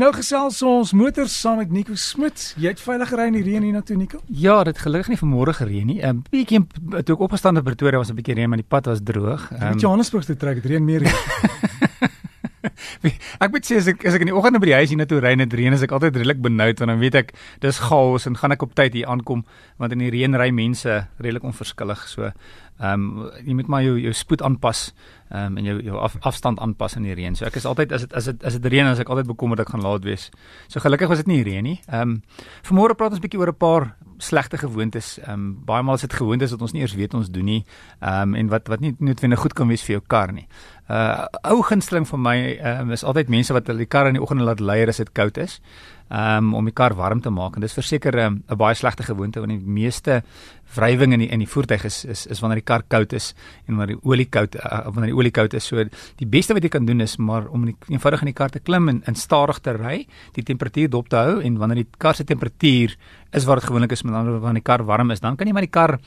Nou gesels ons motors saam met Nico Smit. Jy het veilig gery in die reën hiernatoe Nico? Ja, dit gelukkig nie vanmôre gereën nie. 'n um, Bietjie toe ek opgestaan het by Pretoria was 'n bietjie reën, maar die pad was droog. Um, met Johannesburg te trek, dit reën meer. ek moet sê as ek as ek in die oggende by die huis hiernatoe ry en dit reën, is ek altyd redelik benoud want dan weet ek dis chaos en gaan ek op tyd hier aankom want in die reën ry mense redelik onverskillig. So, ehm um, jy moet maar jou jou spoed aanpas ehm um, en jou jou af, afstand aanpas in die reën. So ek is altyd as dit as dit as dit reën, as ek altyd bekommerd ek gaan laat wees. So gelukkig was dit nie reën nie. Ehm um, vanmôre praat ons bietjie oor 'n paar slegte gewoontes. Ehm um, baie maal is dit gewoontes wat ons nie eers weet ons doen nie. Ehm um, en wat wat nie noodwendig goed kan wees vir jou kar nie. Uh ou gunsteling vir my um, is altyd mense wat hulle die kar in die oggende laat leier as dit koud is. Um om die kar warm te maak en dis verseker 'n um, baie slegte gewoonte want die meeste wrywing in die in die voertuig is is is wanneer die kar koud is en wanneer die olie koud uh, wanneer die olie koud is. So die beste wat jy kan doen is maar om die, eenvoudig in die kar te klim en in stadig te ry, die temperatuur dop te hou en wanneer die kar se temperatuur is wat dit gewoonlik is met ander wanneer die kar warm is, dan kan jy maar die kar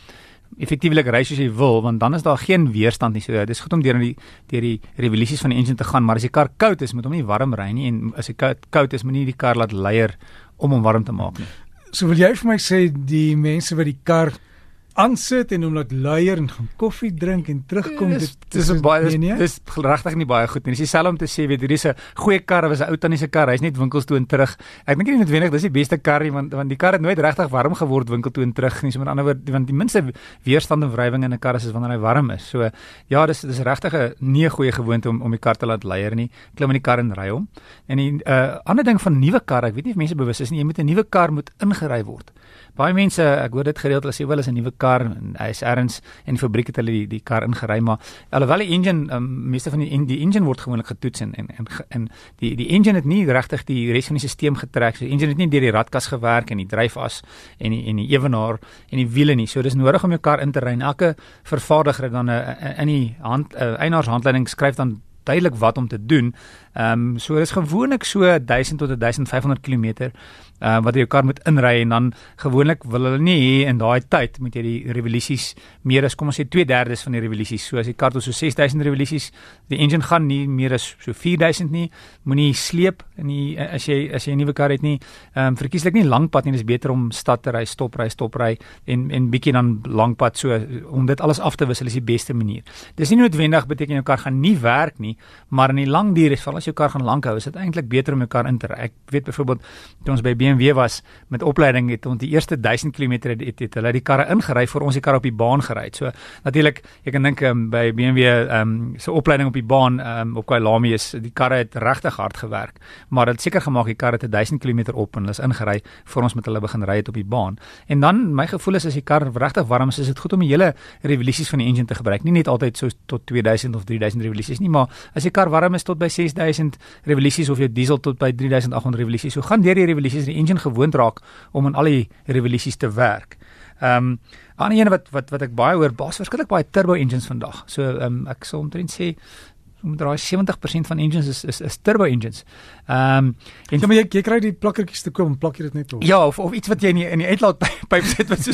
effektiewelik ry soos jy wil want dan is daar geen weerstand nie. So dit is goed om deur die deur die revolusies van die engine te gaan, maar as die kar koud is, moet hom nie warm ry nie en as hy koud, koud is, moet nie die kar laat leier om hom warm te maak nie. So wil jy vir my sê die mense wat die kar aansit en hom laat luier en gaan koffie drink en terugkom dit dis baie dis, nee, dis regtig nie baie goed nie. Dis dieselfde om te sê weet hierdie is 'n goeie kar, was 'n ou tannie se kar. Hy's net winkels toe en terug. Ek dink nie noodwendig dis die beste kar nie want want die kar het nooit regtig warm geword winkel toe en terug nie. So met ander woorde want die minste weerstand en wrywing in 'n kar is wanneer hy warm is. So ja, dis dis regtig 'n nie goeie gewoonte om om die kar te laat luier nie. Klim in die kar en ry hom. En 'n uh, ander ding van nuwe kar, ek weet nie of mense bewus is nie, jy moet 'n nuwe kar moet ingery word. Baie mense, ek hoor dit gereeld, hulle sê wel is 'n nuwe kar en hy is erns en die fabriek het hulle die, die kar ingery, maar alhoewel die engine um, meeste van die die engine word gewoonlik getoets en en en, en die die engine het nie regtig die res van die stelsel getrek. So die engine het nie deur die ratkas gewerk en die dryfas en die en die ewenaar en die wiele nie. So dis nodig om jou kar in te ry. Elke vervaardiger dan 'n in die hand uh, eienaars skryf dan duidelik wat om te doen. Ehm um, so dis gewoonlik so 1000 tot 1500 km uh wat jy jou kar moet inry en dan gewoonlik wil hulle nie hê in daai tyd moet jy die revolusies meer as kom ons sê 2/3 van die revolusies. So as die kar tot so 6000 revolusies, die engine gaan nie meer as so 4000 nie. Moenie sleep in die as jy as jy 'n nuwe kar het nie. Ehm um, verkieslik nie lang pad nie, dis beter om stad te ry, stop ry, stop ry en en bietjie dan lang pad so om dit alles af te wissel is die beste manier. Dis nie noodwendig beteken jou kar gaan nie werk nie, maar in die lang duur is val as jou kar gaan lank hou, is dit eintlik beter om jou kar in te ry. Ek weet byvoorbeeld toe ons by BMW was met opleiding het ons die eerste 1000 km het, het, het hulle die karre ingery vir ons die kar op die baan gery. So natuurlik, jy kan dink um, by BMW ehm um, se so opleiding op die baan ehm um, op Kyalami is die karre het regtig hard gewerk, maar dit seker gemaak die karre het 1000 km op en hulle is ingery vir ons met hulle begin ry het op die baan. En dan my gevoel is as die kar regtig warm is, is dit goed om die hele revolusies van die engine te gebruik. Nie net altyd so tot 2000 of 3000 revolusies nie, maar as die kar warm is tot by 6000 revolusies of jou diesel tot by 3800 revolusies. So gaan deur die revolusies die engine gewoond raak om in al die revolusies te werk. Ehm um, ander een wat wat wat ek baie hoor, baas verskillik baie turbo engines vandag. So ehm um, ek sou omtrent sê om draai 70% van engines is is, is turbo engines. Ehm um, en ja, maar jy, jy kry die plakkertjies te koop en plak jy dit net op. Ja, of of iets wat jy in die, in die uitlaatpyp sit wat so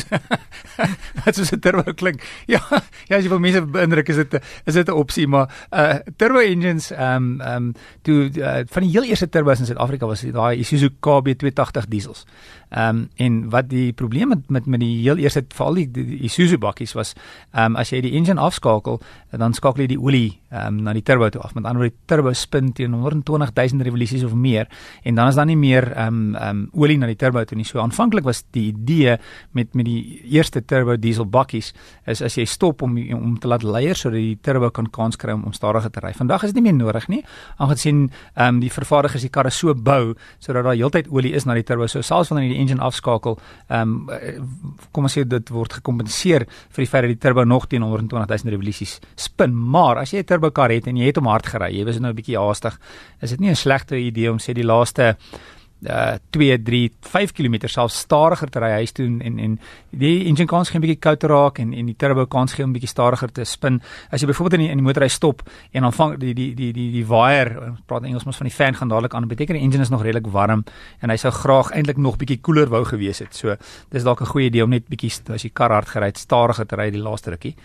wat so 'n turbo klink. Ja, ja, as jy wil mense beïndruk is dit is dit 'n opsie, maar uh turbo engines ehm um, ehm um, toe uh, van die heel eerste turbos in Suid-Afrika was daai Isuzu KB280 diesels. Ehm um, en wat die probleem met met met die heel eerste veral die, die, die Isuzu bakkies was ehm um, as jy die engine afskakel, dan skakel jy die olie ehm um, na die turbo toe af. Met ander woorde, die turbo spin teen 120 000 revolusies of meer en dan is daar nie meer ehm um, ehm um, olie na die turbo toe nie. So aanvanklik was die idee met met die eerste turbo diesel bakkies is as jy stop om om te laat leier sodat die turbo kan kans kry om, om stadiger te ry. Vandag is dit nie meer nodig nie. Aangesien ehm um, die vervaardigers die karre so bou sodat daar heeltyd olie is na die turbo. So selfs wanneer die engine afskakel, ehm um, kom ons sê dit word gekompenseer vir die feit dat die turbo nog teen 120 000 revolusies spin. Maar as jy 'n turbo kar het en jy het hom hard gery, jy was nou 'n bietjie haastig, is dit nie 'n slegte idee om sê die laaste uh 2 3 5 km self stadiger te ry huis toe en en die engine kans gee 'n bietjie koud raak en en die turbo kans gee 'n bietjie stadiger te spin. As jy byvoorbeeld in die, in die motor hy stop en dan vang die die die die die wire, praat Engels mos van die fan gaan dadelik aan, beteken die engine is nog redelik warm en hy sou graag eintlik nog bietjie koeler wou gewees het. So dis dalk 'n goeie idee om net bietjie as jy kar hard gery het stadiger te ry die laaste rukkie.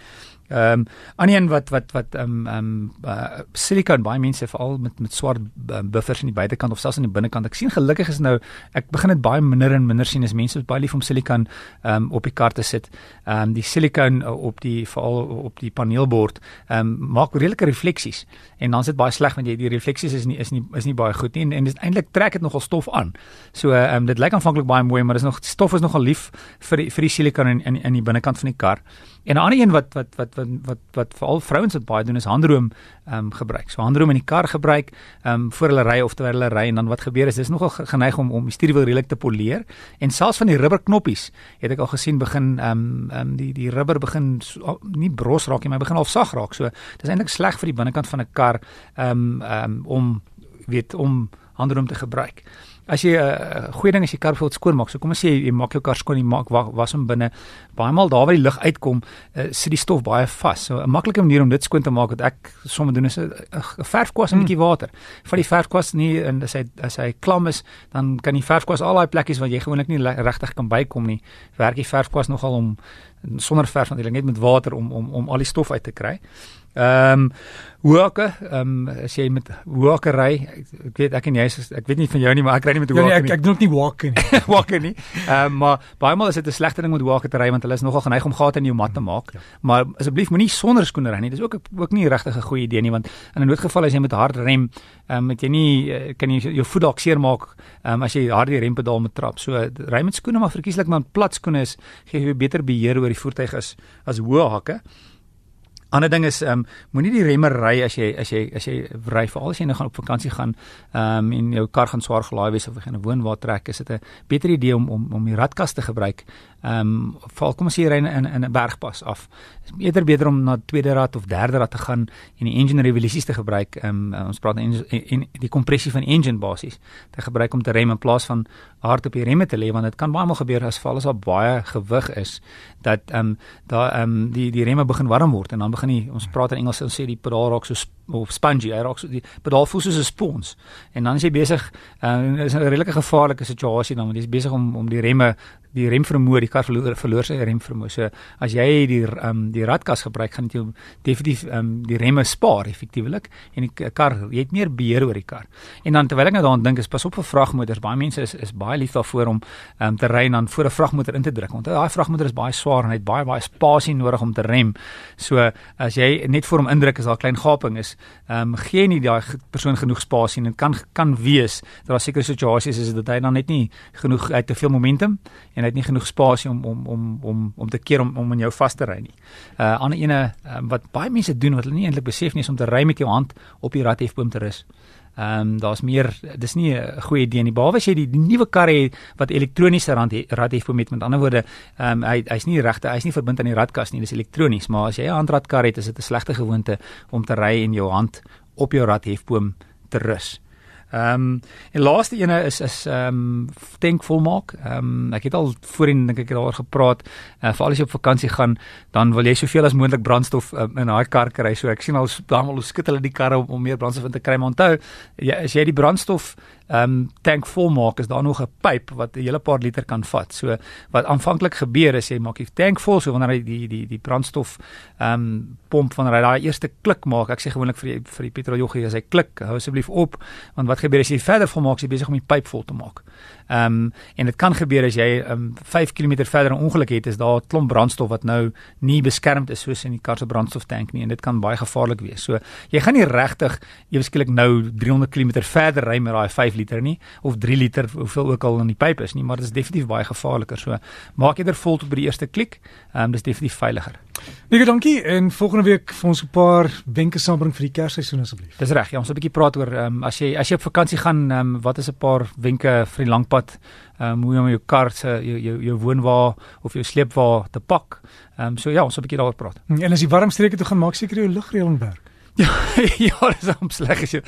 Ehm um, ander een wat wat wat ehm um, ehm um, uh, silikon baie mense veral met met swart buffers aan die buitekant of selfs aan die binnekant. Ek sien gelukkig is nou ek begin dit baie minder en minder sien as mense baie lief om silikon ehm um, op die kar te sit. Ehm um, die silikon op die veral op die paneelbord ehm um, maak redelike refleksies en dan is dit baie sleg want jy die refleksies is nie is nie is nie baie goed nie en, en dit eintlik trek dit nogal stof aan. So ehm um, dit lyk aanvanklik baie mooi, maar dis nog stof is nogal lief vir die, vir die silikon in in in die binnekant van die kar. En 'n ander een wat wat wat wat wat, wat veral vrouens wat baie doen is handroom ehm um, gebruik. So handroom in die kar gebruik ehm um, voor hulle ry of terwyl hulle ry en dan wat gebeur is dis nogal geneig om om die stuurwiel redelik te poleer en selfs van die rubberknoppies het ek al gesien begin ehm um, ehm um, die die rubber begin so, nie bros raak nie, maar begin al sag raak. So dis eintlik sleg vir die binnekant van 'n kar ehm um, ehm um, om weet om handroom te gebruik as jy 'n uh, goeie ding as jy kar wil skoon maak. So kom ons sê jy, jy maak jou kar skoon, jy maak wa was hom binne. Baie maal daar waar die lug uitkom, uh, sit die stof baie vas. So 'n maklike manier om dit skoon te maak wat ek sommer doen is 'n verfkwas en 'n bietjie water. Vat die verfkwas nie en as hy as hy klam is, dan kan die verfkwas al daai plekkies wat jy gewoonlik nie regtig kan bykom nie. Werk die verfkwas nogal om sonder verf natuurlik net met water om om om al die stof uit te kry. Ehm um, hoeke, ehm um, as jy met hoeke ry, ek, ek weet ek en jy is ek weet nie van jou nie, maar ek ry nie met hoeke ja, nee, nie. Ek ek doen ook nie hoeke nie. hoeke nie. Ehm um, maar baie maal is dit 'n slegte ding met hoeke te ry want hulle is nogal geneig om gate in jou mat te maak. Ja. Maar asseblief moenie sonder skoene ry nie. Dis ook ook nie regtig 'n goeie idee nie want in 'n noodgeval as jy met hard rem, ehm um, met jy nie eh, kan jy jou voet dalk seermaak ehm um, as jy hard die rempedaal moet trap. So ry met skoene maar verkieslik maar plat skoene is gee jou beter beheer oor die voertuig as as hoë hakke. Ander ding is ehm um, moenie die remmer ry as jy as jy as jy ry veral as jy nou gaan op vakansie gaan ehm um, en jou kar gaan swaar gelaai wees of jy gaan 'n woonwa trek is dit 'n beter idee om om om die radkas te gebruik. Ehm um, val kom as jy ry in in 'n bergpas af. Is eerder beter om na tweede rad of derde rad te gaan en die engine revolusies te gebruik. Ehm um, ons praat in, in die kompressie van engine basies te gebruik om te rem in plaas van hard op die remme te lê want dit kan baie maal gebeur as val as daar baie gewig is dat ehm um, daar ehm um, die die remme begin warm word en dan begin die ons praat in Engels ons sê die pedaal raak so of spongy hy raak so die pedaal voel soos 'n spons en dan is jy besig uh, is 'n redelike gevaarlike situasie dan want jy is besig om om die remme die rem vermoë die kar verloor verloor sy rem vermoë. So as jy die ehm um, die radkas gebruik gaan dit jou definitief ehm um, die remme spaar effektiewelik en die kar jy het meer beheer oor die kar. En dan terwyl ek nou daaraan dink is pas op vir vragmotors. Baie mense is is baie lief daarvoor om ehm um, te ry en dan voor 'n vragmotor in te druk. Want daai vragmotor is baie swaar en hy het baie baie spasie nodig om te rem. So as jy net voor hom indruk is daar klein gaping is, ehm um, gee nie daai persoon genoeg spasie en dit kan kan wees dat daar sekere situasies is dat hy dan net nie genoeg uit te veel momentum en hy het nie genoeg spasie om om om om om te keer om om in jou vas te ry nie. Uh ander ene uh, wat baie mense doen wat hulle nie eintlik besef nie is om te ry met jou hand op die rathefboom te rus. Ehm um, daar's meer dis nie 'n goeie idee nie. Behalwe as jy die, die nuwe karre het wat elektroniese rathefboom het met ander woorde, ehm um, hy hy's nie regte, hy's nie verbind aan die radkas nie, dis elektronies, maar as jy 'n handradkar het, is dit 'n slegte gewoonte om te ry en jou hand op jou rathefboom te rus. Ehm um, en laaste ene is is ehm um, tank volmaak. Ehm um, ek het al voorheen dink ek het daaroor gepraat. Uh, Veral as jy op vakansie gaan, dan wil jy soveel as moontlik brandstof uh, in daai kar kry. So ek sien al dan al hoe skit hulle die karre om, om meer brandstof in te kry. Maar onthou, as jy die brandstof ehm um, tank vol maak is daar nog 'n pyp wat 'n hele paar liter kan vat. So wat aanvanklik gebeur is jy maak die tank vol so wanneer hy die die die brandstof ehm um, pomp wanneer hy daai eerste klik maak. Ek sê gewoonlik vir die vir die petroljoggie as hy klik, hou asseblief op want wat gebeur as jy verder vol maak, jy besig om die pyp vol te maak. Ehm um, en dit kan gebeur as jy um, 5 km verder 'n ongeluk het, is daar 'n klomp brandstof wat nou nie beskermd is soos in die kar se brandstoftank nie en dit kan baie gevaarlik wees. So jy gaan nie regtig eweskielik nou 300 km verder ry met daai 5 liter nie of 3 liter hoeveel ook al in die pyp is nie, maar dit is definitief baie gevaarliker. So maak eerder vol tot by die eerste klik. Ehm um, dis definitief veiliger. Baie dankie en volgende week vir ons 'n paar wenke saambring vir die kersseisoen asseblief. Dis reg. Ja, ons 'n bietjie praat oor ehm um, as jy as jy op vakansie gaan, ehm um, wat is 'n paar wenke vir die langpad? Ehm um, hoe om jou kar se jou jou, jou woonwa of jou sleepwa te pak. Ehm um, so ja, ons 'n bietjie daaroor praat. En as jy warm streke toe gaan, maak seker jou lugreëling werk. Ja, ja, dis om sleg jy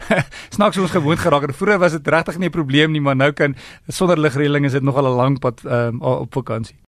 snaaks ons gewoond geraak het. Vroeger was dit regtig nie 'n probleem nie, maar nou kan sonder lugreëling is dit nogal 'n lang pad um, op vakansie.